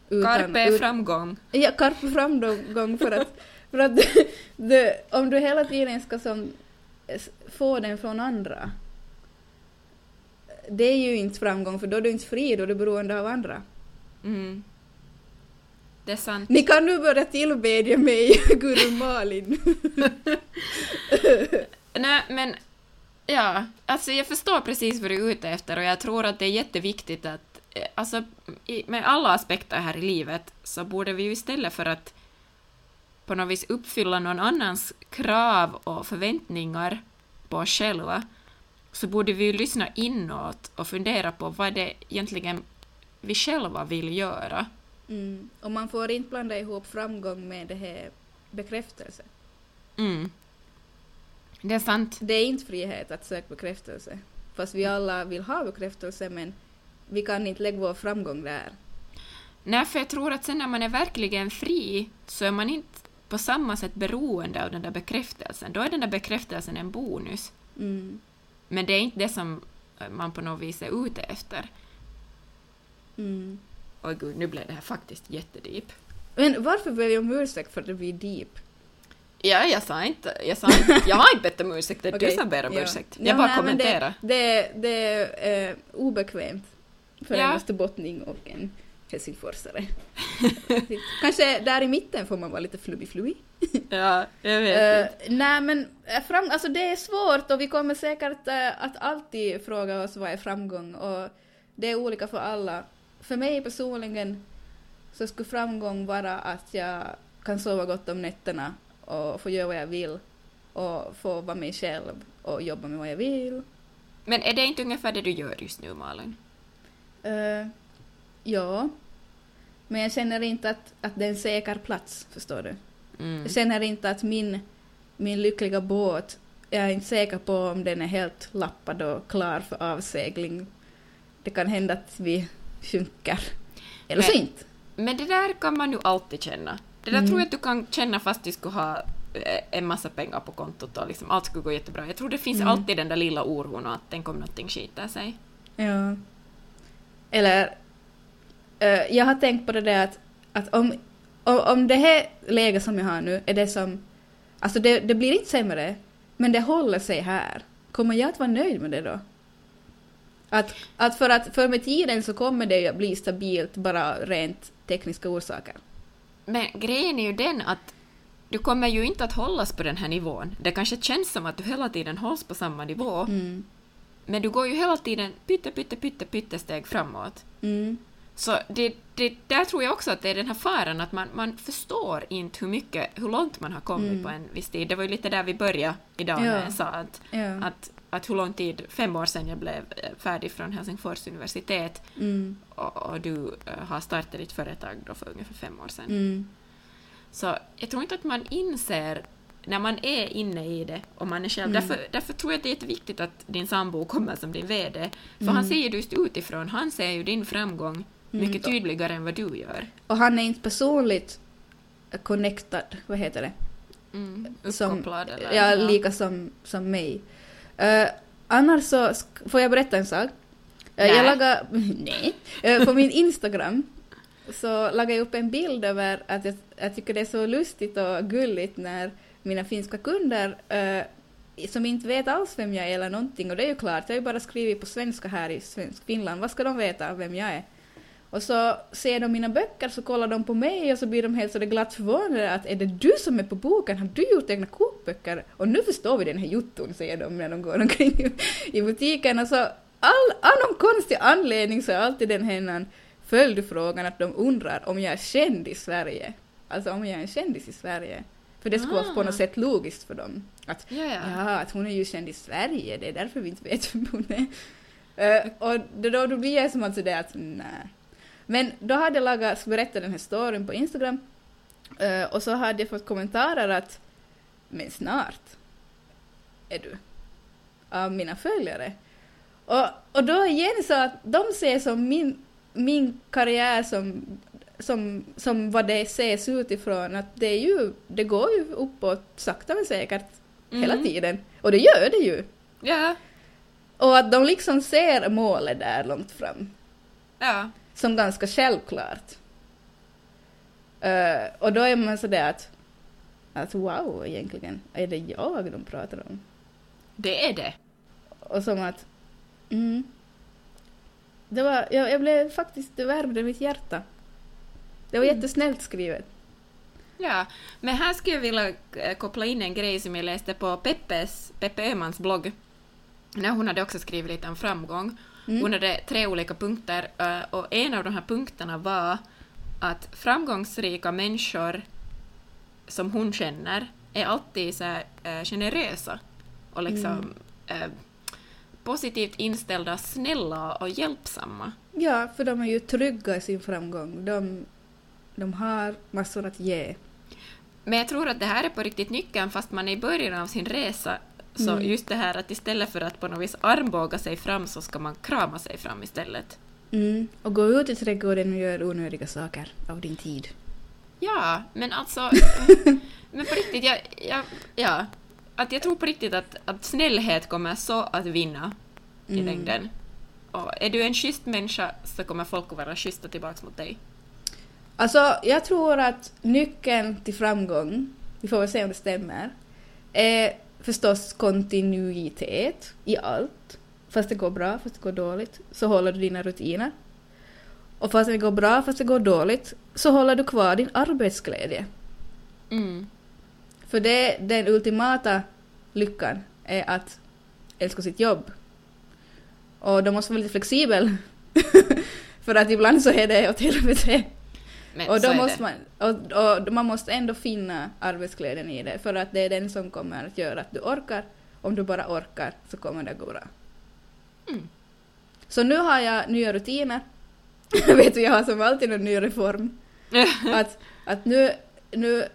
[SPEAKER 3] Carpe
[SPEAKER 2] ut-
[SPEAKER 3] framgång.
[SPEAKER 2] Ja, carpe framgång för att, (laughs) för att (laughs) det, om du hela tiden ska som, s- få den från andra. Det är ju inte framgång för då är du inte fri, då är du beroende av andra.
[SPEAKER 3] Mm. Det är sant.
[SPEAKER 2] Ni kan nu börja tillbedja mig, (laughs) Guru Malin. (laughs)
[SPEAKER 3] Nej, men ja, alltså jag förstår precis vad du är ute efter och jag tror att det är jätteviktigt att, eh, alltså i, med alla aspekter här i livet så borde vi ju istället för att på något vis uppfylla någon annans krav och förväntningar på oss själva så borde vi ju lyssna inåt och fundera på vad det egentligen vi själva vill göra.
[SPEAKER 2] Mm. Och man får inte blanda ihop framgång med det här bekräftelse.
[SPEAKER 3] Mm. Det är sant.
[SPEAKER 2] Det är inte frihet att söka bekräftelse. fast vi alla vill ha bekräftelse men vi kan inte lägga vår framgång där.
[SPEAKER 3] Nej, för jag tror att sen när man är verkligen fri så är man inte på samma sätt beroende av den där bekräftelsen. Då är den där bekräftelsen en bonus.
[SPEAKER 2] Mm.
[SPEAKER 3] Men det är inte det som man på något vis är ute efter.
[SPEAKER 2] Mm.
[SPEAKER 3] Oj gud, nu blev det här faktiskt jättedeep.
[SPEAKER 2] Men varför ber vi om ursäkt för att det blir deep?
[SPEAKER 3] Ja, jag sa inte, jag sa inte, jag har inte bett om ursäkt, det är
[SPEAKER 2] Okej,
[SPEAKER 3] du som ber om
[SPEAKER 2] ja.
[SPEAKER 3] ursäkt.
[SPEAKER 2] Ja,
[SPEAKER 3] Jag bara
[SPEAKER 2] nej, men
[SPEAKER 3] kommenterar.
[SPEAKER 2] Det, det, det är eh, obekvämt för
[SPEAKER 3] Ja.
[SPEAKER 2] en österbottning och en helsingforsare. (laughs) Kanske där i mitten får man vara lite flubbig-flubbig. (laughs)
[SPEAKER 3] Ja, jag vet
[SPEAKER 2] Uh, nej men eh, fram, alltså det är svårt och vi kommer säkert eh, att alltid fråga oss vad är framgång och det är olika för alla. För mig personligen så skulle framgång vara att jag kan sova gott om nätterna och få göra vad jag vill och få vara mig själv och jobba med vad jag vill.
[SPEAKER 3] Men är det inte ungefär det du gör just nu, Malin?
[SPEAKER 2] Eh, ja, men jag känner inte att, att det är en säker plats, förstår du.
[SPEAKER 3] Mm.
[SPEAKER 2] Jag känner inte att min, min lyckliga båt, jag är inte säker på om den är helt lappad och klar för avsegling. Det kan hända att vi sjunker. Eller så inte.
[SPEAKER 3] Men det där kan man ju alltid känna. Det där
[SPEAKER 2] Mm.
[SPEAKER 3] tror jag att du kan känna fast du skulle ha eh, en massa pengar på kontot och liksom allt skulle gå jättebra. Jag tror det finns
[SPEAKER 2] Mm.
[SPEAKER 3] alltid den där lilla oron och att tänk om någonting skiter sig.
[SPEAKER 2] Ja. Eller, eh, jag har tänkt på det där att, att om, om, om det här läget som jag har nu är det som, alltså det, det blir inte sämre, men det håller sig här. Kommer jag att vara nöjd med det då? Att, att för att för med tiden så kommer det ju att bli stabilt bara rent tekniska orsaker.
[SPEAKER 3] Men grejen är ju den att du kommer ju inte att hållas på den här nivån. Det kanske känns som att du hela tiden hålls på samma nivå,
[SPEAKER 2] Mm.
[SPEAKER 3] men du går ju hela tiden pytte, pytte, pytte, pytte steg framåt.
[SPEAKER 2] Mm.
[SPEAKER 3] Så det, det, där tror jag också att det är den här faran att man, man förstår inte hur mycket, hur långt man har kommit
[SPEAKER 2] Mm.
[SPEAKER 3] på en viss tid. Det var ju lite där vi började idag när
[SPEAKER 2] Ja.
[SPEAKER 3] jag sa att,
[SPEAKER 2] Ja.
[SPEAKER 3] att, att hur lång tid, fem år sedan jag blev eh, färdig från Helsingfors universitet
[SPEAKER 2] Mm.
[SPEAKER 3] och, och du eh, har startat ditt företag då för ungefär fem år sedan.
[SPEAKER 2] Mm.
[SPEAKER 3] Så jag tror inte att man inser när man är inne i det och man är själv.
[SPEAKER 2] Mm.
[SPEAKER 3] Därför, därför tror jag att det är jätteviktigt att din sambo kommer som din VD. För
[SPEAKER 2] Mm.
[SPEAKER 3] han ser ju just utifrån, han ser ju din framgång mycket
[SPEAKER 2] Mm.
[SPEAKER 3] tydligare än vad du gör.
[SPEAKER 2] Och han är inte personligt connectad, vad heter det?
[SPEAKER 3] Mm.
[SPEAKER 2] som,
[SPEAKER 3] Uppkopplad eller?
[SPEAKER 2] ja, lika som, som mig. Uh, annars så, får jag berätta en sak? Uh, jag lagar, (laughs) nej, Uh, på min Instagram så lagar jag upp en bild över att jag, jag tycker det är så lustigt och gulligt när mina finska kunder som inte vet alls vem jag är eller någonting, och det är ju klart, jag har ju bara skrivit på svenska här i svensk Finland, vad ska de veta vem jag är? Och så ser de mina böcker så kollar de på mig och så blir de helt så det glatt förvånade att är det du som är på boken? Har du gjort egna kokböcker? Och nu förstår vi den här jotton, säger de när de går omkring i- butiken. Och så all, av någon konstig anledning så är alltid den här följdfrågan att de undrar om jag är känd i Sverige. Alltså om jag är en kändis i Sverige. För det skulle vara på
[SPEAKER 3] Ah.
[SPEAKER 2] något sätt logiskt för dem. Att
[SPEAKER 3] Ja, ja.
[SPEAKER 2] Ja, att hon är ju känd i Sverige, det är därför vi inte vet vem hon är. Eh, och då, då blir jag som att sådär att nej. Men då hade jag lagat, berättat den här storyn på Instagram eh, och så hade jag fått kommentarer att men snart är du av mina följare. Och, och då igen så att de ser som min, min karriär som, som, som vad det ses utifrån, att det är ju, det går ju uppåt sakta men säkert hela
[SPEAKER 3] Mm.
[SPEAKER 2] tiden. Och det gör det ju.
[SPEAKER 3] Ja,
[SPEAKER 2] Och att de liksom ser målet där långt fram.
[SPEAKER 3] ja.
[SPEAKER 2] Som ganska självklart. Eh, och då är man sådär att, att wow, egentligen, är det jag de pratar om?
[SPEAKER 3] Det är det.
[SPEAKER 2] Och som att, mm. Det var, jag, jag blev faktiskt, det värmde mitt hjärta. Det var
[SPEAKER 3] Mm.
[SPEAKER 2] jättesnällt skrivet.
[SPEAKER 3] Ja, men här skulle jag vilja eh, koppla in en grej som jag läste på Peppes, Peppe Öhmans blogg. När hon hade också skrivit lite om framgång.
[SPEAKER 2] Mm.
[SPEAKER 3] Hon hade tre olika punkter eh, och en av de här punkterna var att framgångsrika människor som hon känner är alltid så här, eh, generösa och liksom eh, positivt inställda, snälla och hjälpsamma.
[SPEAKER 2] Ja, för de är ju trygga i sin framgång. De, de har massor att ge.
[SPEAKER 3] Men jag tror att det här är på riktigt nyckeln fast man är i början av sin resa Så
[SPEAKER 2] Mm.
[SPEAKER 3] just det här att istället för att på något vis armbåga sig fram så ska man krama sig fram istället.
[SPEAKER 2] Mm. Och gå ut i trädgården och gör onödiga saker av din tid.
[SPEAKER 3] Ja, men alltså... (laughs) men på riktigt, jag, jag, ja. Att jag tror på riktigt att, att snällhet kommer så att vinna i
[SPEAKER 2] Mm.
[SPEAKER 3] längden. Och är du en schysst människa så kommer folk att vara schyssta tillbaks mot dig.
[SPEAKER 2] Alltså, jag tror att nyckeln till framgång, vi får väl se om det stämmer, är förstås kontinuitet i allt. Fast det går bra, fast det går dåligt, så håller du dina rutiner. Och fast det går bra, fast det går dåligt, så håller du kvar din arbetsglädje.
[SPEAKER 3] Mm.
[SPEAKER 2] För det, den ultimata lyckan är att älska sitt jobb. Och då måste man vara lite flexibel. (laughs) För att ibland så är det åt helvete.
[SPEAKER 3] Men
[SPEAKER 2] Och då måste man, och, och man måste ändå finna arbetsglädjen i det, för att det är den som kommer att göra att du orkar. Om du bara orkar så kommer det att gå bra.
[SPEAKER 3] Mm.
[SPEAKER 2] Så nu har jag nya rutiner. (laughs) Vet du, jag har som alltid en ny reform. (laughs) Att, att nu, nu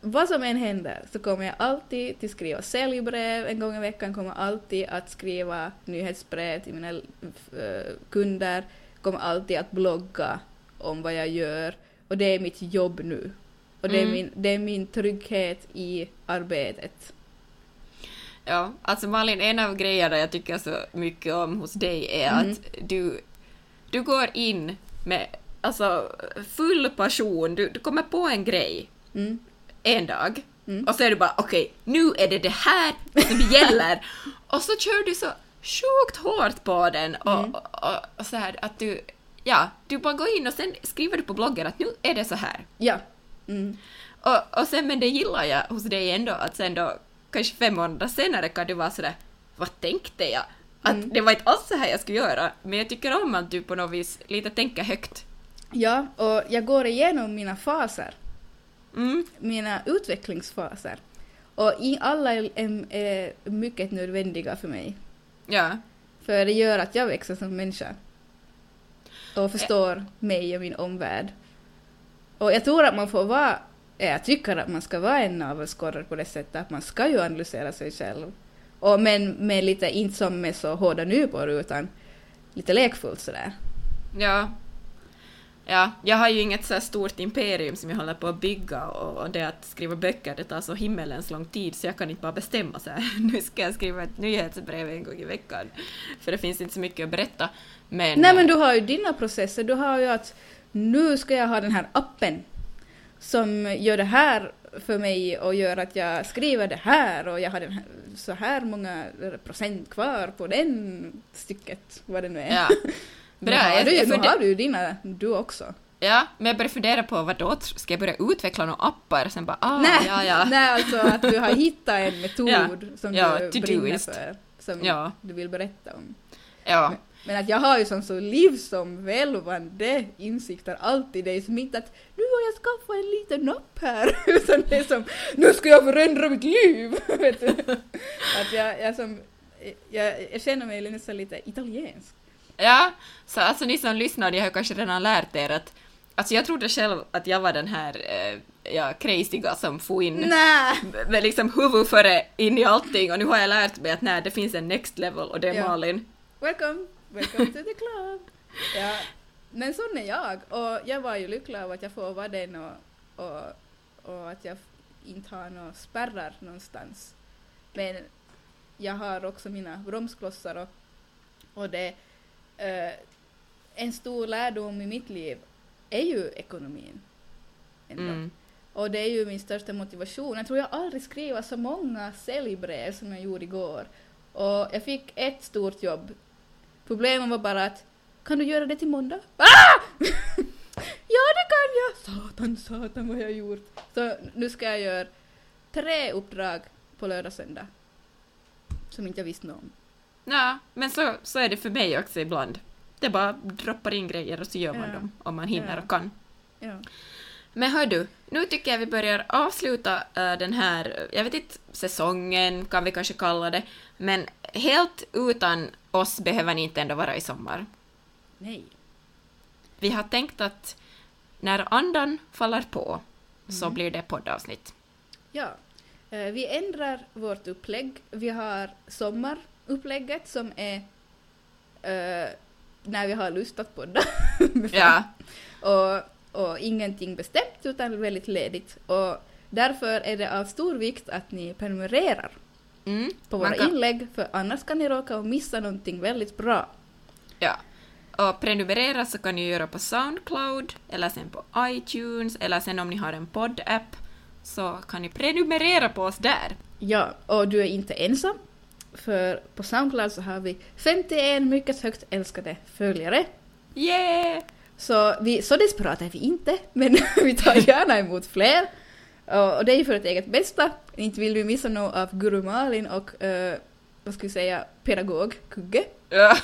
[SPEAKER 2] vad som än händer så kommer jag alltid att skriva säljbrev en gång i veckan, kommer alltid att skriva nyhetsbrev till mina eh, kunder, kommer alltid att blogga om vad jag gör och det är mitt jobb nu. Och det, är
[SPEAKER 3] Mm.
[SPEAKER 2] min, det är min trygghet i arbetet.
[SPEAKER 3] Ja, alltså Malin, en av grejerna jag tycker så mycket om hos dig är
[SPEAKER 2] Mm.
[SPEAKER 3] att du, du går in med alltså, full passion. Du, du kommer på en grej
[SPEAKER 2] Mm.
[SPEAKER 3] en dag
[SPEAKER 2] Mm.
[SPEAKER 3] och så är du bara okej, nu är det det här som (laughs) gäller. och så kör du så sjukt hårt på den och,
[SPEAKER 2] Mm.
[SPEAKER 3] och, och, och så här att du, ja, du bara går in och sen skriver du på bloggen att nu är det så här.
[SPEAKER 2] Ja. Mm.
[SPEAKER 3] Och, och sen, men det gillar jag hos dig ändå, att sen då, kanske fem månader senare kan du vara sådär, vad tänkte jag? Att
[SPEAKER 2] Mm.
[SPEAKER 3] det var inte alls så här jag skulle göra, men jag tycker om att du på något vis lite tänker högt.
[SPEAKER 2] Ja, och jag går igenom mina faser.
[SPEAKER 3] Mm,
[SPEAKER 2] mina utvecklingsfaser. Och i alla är, är, är mycket nödvändiga för mig.
[SPEAKER 3] ja.
[SPEAKER 2] För det gör att jag växer som människa. Och förstår mig och min omvärld. Och jag tror att man får vara, jag tycker att man ska vara en navelskådare på det sättet att man ska ju analysera sig själv. Och men med lite, inte som med så hårda nypor utan lite lekfullt sådär.
[SPEAKER 3] Ja. Ja, jag har ju inget så stort imperium som jag håller på att bygga och, och det att skriva böcker det tar så himmelens lång tid så jag kan inte bara bestämma så här. (laughs) nu ska jag skriva ett nyhetsbrev en gång i veckan. För det finns inte så mycket att berätta. Men,
[SPEAKER 2] Nej men du har ju dina processer, du har ju att nu ska jag ha den här appen som gör det här för mig och gör att jag skriver det här och jag har den här, så här många procent kvar på den stycket, vad det nu är.
[SPEAKER 3] Ja. (laughs)
[SPEAKER 2] Nu har, du, nu har du dina, du också.
[SPEAKER 3] Ja, men jag började fundera på vad då ska jag börja utveckla några appar? Sen bara ah,
[SPEAKER 2] nej,
[SPEAKER 3] ja, ja.
[SPEAKER 2] nej, alltså att du har hittat en (laughs) metod
[SPEAKER 3] Ja,
[SPEAKER 2] som
[SPEAKER 3] ja,
[SPEAKER 2] du brinner för, som
[SPEAKER 3] Ja.
[SPEAKER 2] du vill berätta om.
[SPEAKER 3] ja.
[SPEAKER 2] Men att jag har ju som så livsomvälvande insikter alltid. Det är som inte att nu har jag skaffat en liten app här. (laughs) Utan det är som nu ska jag förändra mitt liv. (laughs) Att jag, jag, som, jag, jag känner mig nästan lite italiensk.
[SPEAKER 3] Ja, så alltså ni som lyssnar, ni har kanske redan lärt er att Alltså jag trodde själv att jag var den här eh, ja, crazyga som får in
[SPEAKER 2] Nej!
[SPEAKER 3] med liksom huvud före in i allting och nu har jag lärt mig att nej, det finns en next level och det är
[SPEAKER 2] Ja.
[SPEAKER 3] Malin.
[SPEAKER 2] Welcome! Welcome to the club! (laughs) Ja, men sån är jag. Och jag var ju lycklig av att jag får vara den och, och, och att jag inte har några spärrar någonstans. Men jag har också mina bromsklossar och, och det eh, en stor lärdom i mitt liv är ju ekonomin.
[SPEAKER 3] Mm.
[SPEAKER 2] Och det är ju min största motivation. Jag tror jag aldrig skrivit så många säljbrev som jag gjorde igår. Och jag fick ett stort jobb. Problemet var bara att kan du göra det till måndag? Ah! (laughs) ja, det kan jag! Satan, satan vad jag har gjort. Så nu ska jag göra tre uppdrag på lördag söndag. Som inte jag visste något om.
[SPEAKER 3] Ja, men så, så är det för mig också ibland. Det bara droppar in grejer och så gör man
[SPEAKER 2] Ja.
[SPEAKER 3] dem om man hinner
[SPEAKER 2] Ja.
[SPEAKER 3] och kan.
[SPEAKER 2] Ja.
[SPEAKER 3] Men hör du, nu tycker jag vi börjar avsluta eh, den här, jag vet inte, säsongen kan vi kanske kalla det, men helt utan oss behöver ni inte ändå vara i sommar.
[SPEAKER 2] Nej.
[SPEAKER 3] Vi har tänkt att när andan faller på så
[SPEAKER 2] Mm.
[SPEAKER 3] blir det poddavsnitt.
[SPEAKER 2] Ja. Eh, Vi ändrar vårt upplägg. Vi har sommarupplägget som är eh, när vi har lust att podda. (laughs)
[SPEAKER 3] Ja,
[SPEAKER 2] och, och ingenting bestämt utan väldigt ledigt. Och därför är det av stor vikt att ni prenumererar
[SPEAKER 3] mm.
[SPEAKER 2] på våra
[SPEAKER 3] kan-
[SPEAKER 2] inlägg för annars kan ni råka och missa någonting väldigt bra.
[SPEAKER 3] Ja. Och prenumerera så kan ni göra på Soundcloud, eller sen på iTunes, eller sen om ni har en poddapp så kan ni prenumerera på oss där.
[SPEAKER 2] Ja, och du är inte ensam. För på Soundcloud så har vi 51 mycket högt älskade följare.
[SPEAKER 3] Yeah!
[SPEAKER 2] Så, vi, så desperata är vi inte, men (laughs) vi tar gärna emot fler. Och, det är ju för ett eget bästa. Inte vill vi missa något av Guru Malin och, eh, vad ska vi säga, pedagog Kugge.
[SPEAKER 3] Ja,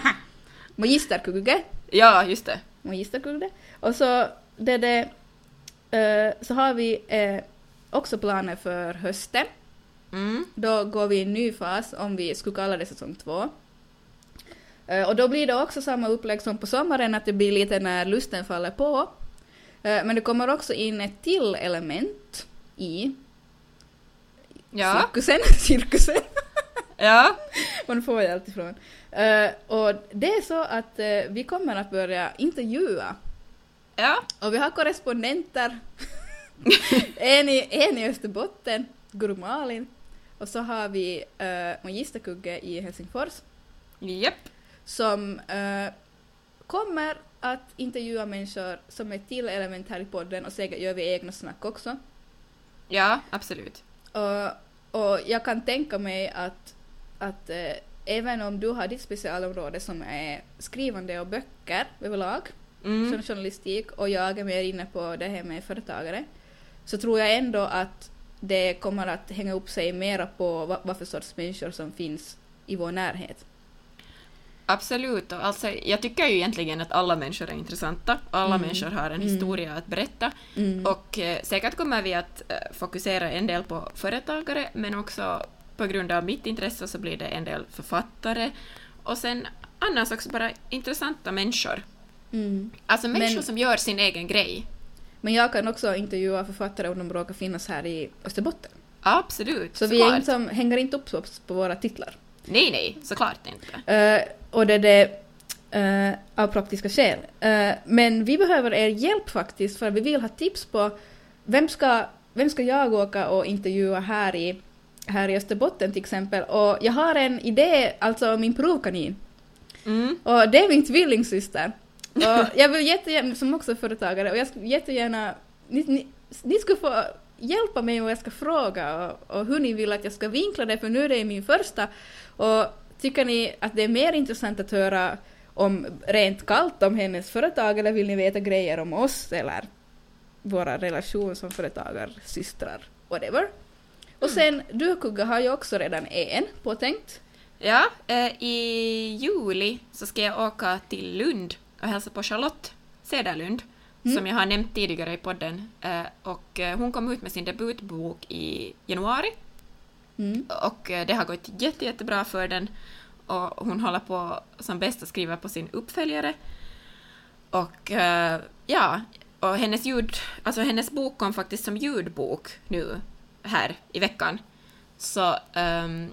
[SPEAKER 3] (laughs)
[SPEAKER 2] Magister Kugge.
[SPEAKER 3] ja just det.
[SPEAKER 2] Magister Kugge. Och så, det, det, eh, så har vi eh, också planer för hösten.
[SPEAKER 3] Mm.
[SPEAKER 2] Då går vi i en ny fas, om vi skulle kalla det säsong två. Eh, Och då blir det också samma upplägg som på sommaren, att det blir lite när lusten faller på. Eh, Men det kommer också in ett till element i
[SPEAKER 3] Ja,
[SPEAKER 2] cirkusen. (laughs) cirkusen.
[SPEAKER 3] ja.
[SPEAKER 2] Man får ju allt ifrån. Eh, Och det är så att vi kommer att börja intervjua.
[SPEAKER 3] Ja,
[SPEAKER 2] Och vi har korrespondenter. (laughs) en, i, en i Österbotten, Guru Malin. Och så har vi uh, Magisterkugge i Helsingfors.
[SPEAKER 3] japp.
[SPEAKER 2] som eh, kommer att intervjua människor som är till element här i podden och säkert gör vi egna snack också.
[SPEAKER 3] Ja, absolut.
[SPEAKER 2] Och, och jag kan tänka mig att, att eh, även om du har ditt specialområde som är skrivande och böcker överlag,
[SPEAKER 3] Mm.
[SPEAKER 2] som journalistik, och jag är mer inne på det här med företagare, så tror jag ändå att det kommer att hänga upp sig mera på vad, vad för sorts människor som finns i vår närhet.
[SPEAKER 3] Absolut. Och alltså, jag tycker ju egentligen att alla människor är intressanta. Alla
[SPEAKER 2] Mm.
[SPEAKER 3] människor har en
[SPEAKER 2] Mm.
[SPEAKER 3] historia att berätta.
[SPEAKER 2] Mm.
[SPEAKER 3] Och eh, säkert kommer vi att eh, fokusera en del på företagare, men också på grund av mitt intresse så blir det en del författare. Och sen annars också bara intressanta människor.
[SPEAKER 2] Mm.
[SPEAKER 3] Alltså människor
[SPEAKER 2] Men-
[SPEAKER 3] som gör sin egen grej.
[SPEAKER 2] Men jag kan också intervjua författare om de råkar finnas här i Österbotten.
[SPEAKER 3] Absolut,
[SPEAKER 2] Så vi är inte som, hänger inte upp oss på våra titlar.
[SPEAKER 3] Nej, nej, såklart inte.
[SPEAKER 2] Eh, och det är det eh, av praktiska skäl. Eh, men vi behöver er hjälp faktiskt för vi vill ha tips på vem ska, vem ska jag åka och intervjua här i, här i Österbotten till exempel. Och jag har en idé, alltså min provkanin.
[SPEAKER 3] Mm.
[SPEAKER 2] Och det är min tvillingsyster. Och jag vill jättegärna, som också är företagare, och jag skulle jättegärna, ni, ni, ni skulle få hjälpa mig och jag ska fråga och, och hur ni vill att jag ska vinkla det, för nu är det min första. Och tycker ni att det är mer intressant att höra om rent kallt om hennes företag, eller vill ni veta grejer om oss, eller våra relation som företagarsystrar, whatever. Och sen, du Kugga har ju också redan en påtänkt.
[SPEAKER 3] Ja, eh, i juli så ska jag åka till Lund och hälsa på Charlotte Cederlund,
[SPEAKER 2] Mm.
[SPEAKER 3] som jag har nämnt tidigare i podden. Eh, och eh, hon kom ut med sin debutbok i januari
[SPEAKER 2] Mm.
[SPEAKER 3] och eh, det har gått jätte, jättebra för den. Och hon håller på som bäst att skriva på sin uppföljare. Och ja, och hennes ljud, alltså hennes bok kom faktiskt som ljudbok nu här i veckan. Så ehm,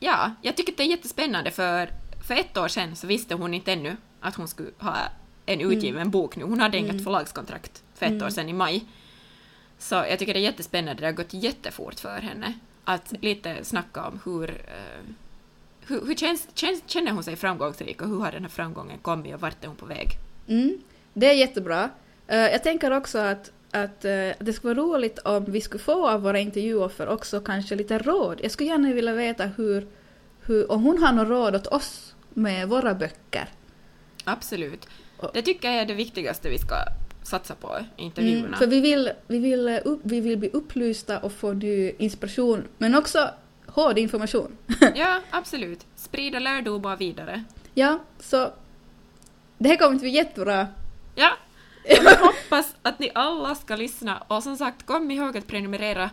[SPEAKER 3] ja, jag tycker det är jättespännande för för ett år sedan så visste hon inte ännu att hon skulle ha en utgiven bok nu. Hon hade inget
[SPEAKER 2] Mm.
[SPEAKER 3] förlagskontrakt för ett
[SPEAKER 2] Mm.
[SPEAKER 3] år sedan i maj. Så jag tycker det är jättespännande, det har gått jättefort för henne. Att lite snacka om hur, eh, hur, hur känns, känns, känner hon sig framgångsrik och hur har den här framgången kommit och vart är hon på väg?
[SPEAKER 2] Mm, det är jättebra. Eh, jag tänker också att, att eh, det skulle vara roligt om vi skulle få av våra intervjuoffer också kanske lite råd. Jag skulle gärna vilja veta hur, hur, om hon har något råd åt oss med våra böcker.
[SPEAKER 3] Absolut. Det tycker jag är det viktigaste vi ska satsa på i intervjuerna.
[SPEAKER 2] Mm, för vi vill, vi, vill, upp, vi vill bli upplysta och få ny inspiration, men också hård information. (laughs)
[SPEAKER 3] Ja, absolut. Sprida lärdomar vidare.
[SPEAKER 2] ja, så det här kommer att bli jättebra.
[SPEAKER 3] Ja, (laughs) jag hoppas att ni alla ska lyssna och som sagt kom ihåg att prenumerera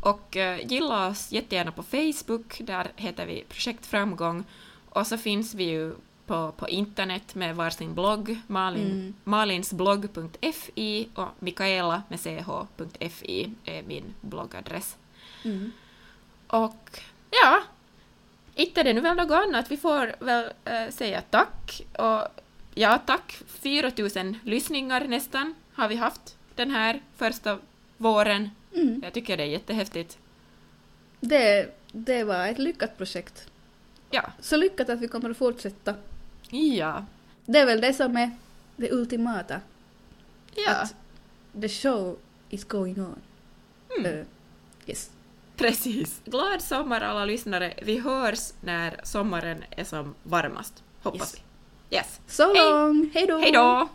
[SPEAKER 3] och eh, gilla oss jättegärna på Facebook, där heter vi Projekt Framgång och så finns vi ju på, på internet med varsin blogg, Malin,
[SPEAKER 2] Mm.
[SPEAKER 3] malinsblogg.fi och Mikaela med ch.fi är min bloggadress.
[SPEAKER 2] Mm.
[SPEAKER 3] Och ja, inte är det nu väl något annat. Vi får väl äh, säga tack. Och ja, tack. 4000 lyssningar nästan har vi haft den här första våren.
[SPEAKER 2] Mm.
[SPEAKER 3] Jag tycker det är jättehäftigt.
[SPEAKER 2] Det, det var ett lyckat projekt.
[SPEAKER 3] Ja.
[SPEAKER 2] Så lyckat att vi kommer att fortsätta.
[SPEAKER 3] Ja.
[SPEAKER 2] Det är väl det som är det ultimata.
[SPEAKER 3] Ja,
[SPEAKER 2] Att the show is going on.
[SPEAKER 3] Mm.
[SPEAKER 2] Eh, yes.
[SPEAKER 3] precis. Glad sommar alla lyssnare. Vi hörs när sommaren är som varmast, hoppas
[SPEAKER 2] Yes.
[SPEAKER 3] vi. Yes.
[SPEAKER 2] So
[SPEAKER 3] Hej.
[SPEAKER 2] long! Hej då!
[SPEAKER 3] Hej då!